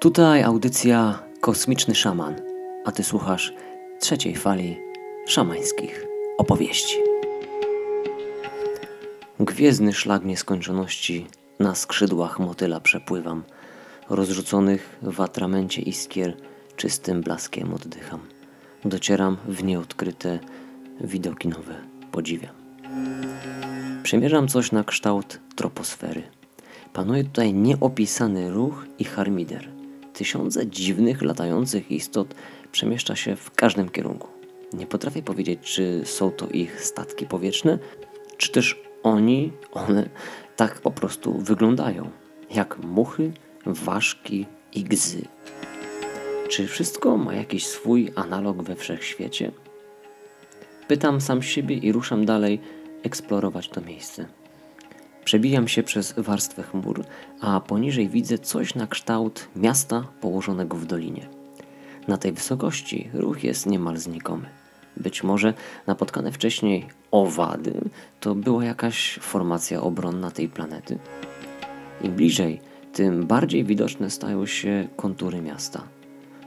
Tutaj audycja Kosmiczny Szaman, a ty słuchasz trzeciej fali szamańskich opowieści. Gwiezdny szlak nieskończoności na skrzydłach motyla przepływam, rozrzuconych w atramencie iskier czystym blaskiem oddycham. Docieram w nieodkryte widoki nowe, podziwiam. Przemierzam coś na kształt troposfery. Panuje tutaj nieopisany ruch i harmider. Tysiące dziwnych, latających istot przemieszcza się w każdym kierunku. Nie potrafię powiedzieć, czy są to ich statki powietrzne, czy też oni, one tak po prostu wyglądają. Jak muchy, ważki i gzy. Czy wszystko ma jakiś swój analog we wszechświecie? Pytam sam siebie i ruszam dalej eksplorować to miejsce. Przebijam się przez warstwę chmur, a poniżej widzę coś na kształt miasta położonego w dolinie. Na tej wysokości ruch jest niemal znikomy. Być może napotkane wcześniej owady to była jakaś formacja obronna tej planety. Im bliżej, tym bardziej widoczne stają się kontury miasta.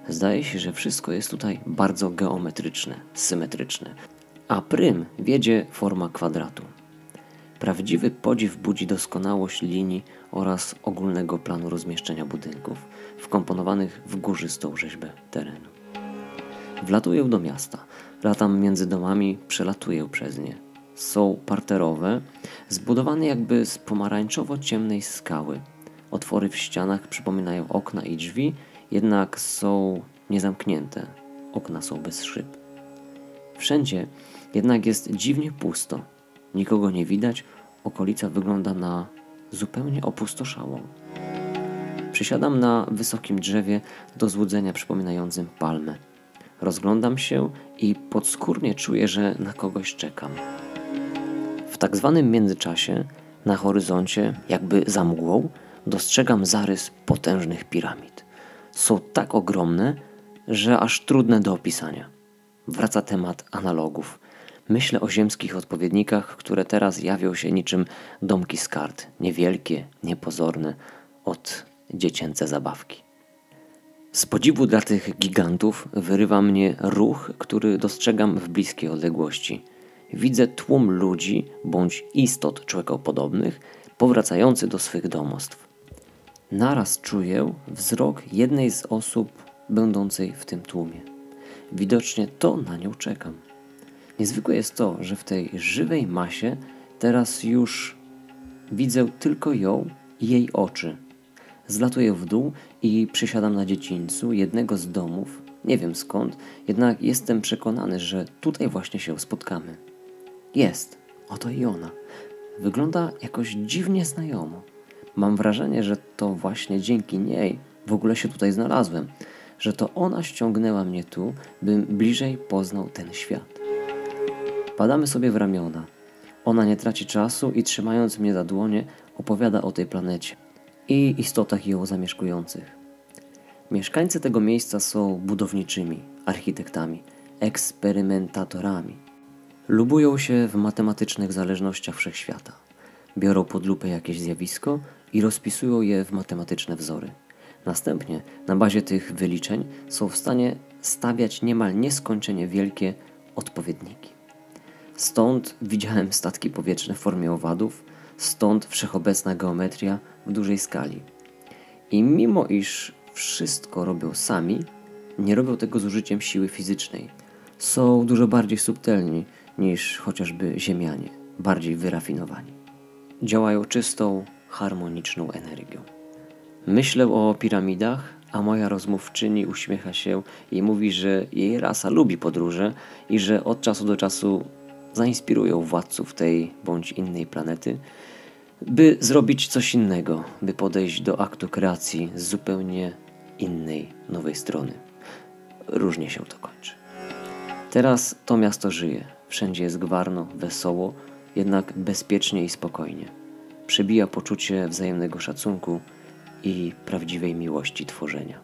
Zdaje się, że wszystko jest tutaj bardzo geometryczne, symetryczne, a prym wiedzie forma kwadratu. Prawdziwy podziw budzi doskonałość linii oraz ogólnego planu rozmieszczenia budynków, wkomponowanych w górzystą rzeźbę terenu. Wlatuję do miasta, latam między domami, przelatuję przez nie. Są parterowe, zbudowane jakby z pomarańczowo-ciemnej skały. Otwory w ścianach przypominają okna i drzwi, jednak są niezamknięte. Okna są bez szyb. Wszędzie jednak jest dziwnie pusto. Nikogo nie widać, okolica wygląda na zupełnie opustoszałą. Przysiadam na wysokim drzewie do złudzenia przypominającym palmę. Rozglądam się i podskórnie czuję, że na kogoś czekam. W tak zwanym międzyczasie, na horyzoncie, jakby za mgłą, dostrzegam zarys potężnych piramid. Są tak ogromne, że aż trudne do opisania. Wraca temat analogów. Myślę o ziemskich odpowiednikach, które teraz jawią się niczym domki z kart, niewielkie, niepozorne, od dziecięce zabawki. Z podziwu dla tych gigantów wyrywa mnie ruch, który dostrzegam w bliskiej odległości. Widzę tłum ludzi bądź istot człowiekopodobnych powracający do swych domostw. Naraz czuję wzrok jednej z osób będącej w tym tłumie. Widocznie to na nią czekam. Niezwykłe jest to, że w tej żywej masie teraz już widzę tylko ją i jej oczy. Zlatuję w dół i przysiadam na dziedzińcu jednego z domów. Nie wiem skąd, jednak jestem przekonany, że tutaj właśnie się spotkamy. Jest, oto i ona. Wygląda jakoś dziwnie znajomo. Mam wrażenie, że to właśnie dzięki niej w ogóle się tutaj znalazłem, że to ona ściągnęła mnie tu, bym bliżej poznał ten świat. Padamy sobie w ramiona. Ona nie traci czasu i trzymając mnie za dłonie, opowiada o tej planecie i istotach ją zamieszkujących. Mieszkańcy tego miejsca są budowniczymi, architektami, eksperymentatorami. Lubują się w matematycznych zależnościach wszechświata. Biorą pod lupę jakieś zjawisko i rozpisują je w matematyczne wzory. Następnie, na bazie tych wyliczeń, są w stanie stawiać niemal nieskończenie wielkie odpowiedniki. Stąd widziałem statki powietrzne w formie owadów, stąd wszechobecna geometria w dużej skali. I mimo iż wszystko robią sami, nie robią tego z użyciem siły fizycznej. Są dużo bardziej subtelni niż chociażby Ziemianie, bardziej wyrafinowani. Działają czystą, harmoniczną energią. Myślę o piramidach, a moja rozmówczyni uśmiecha się i mówi, że jej rasa lubi podróże i że od czasu do czasu zainspirują władców tej bądź innej planety, by zrobić coś innego, by podejść do aktu kreacji z zupełnie innej, nowej strony. Różnie się to kończy. Teraz to miasto żyje. Wszędzie jest gwarno, wesoło, jednak bezpiecznie i spokojnie. Przebija poczucie wzajemnego szacunku i prawdziwej miłości tworzenia.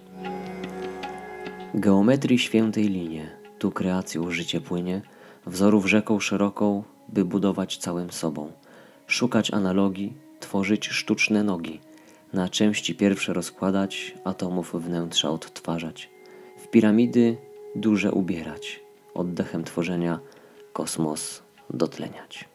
Geometrii świętej linie, tu kreacją życie płynie, wzorów rzeką szeroką, by budować całym sobą, szukać analogii, tworzyć sztuczne nogi, na części pierwsze rozkładać, atomów wnętrza odtwarzać, w piramidy duże ubierać, oddechem tworzenia kosmos dotleniać.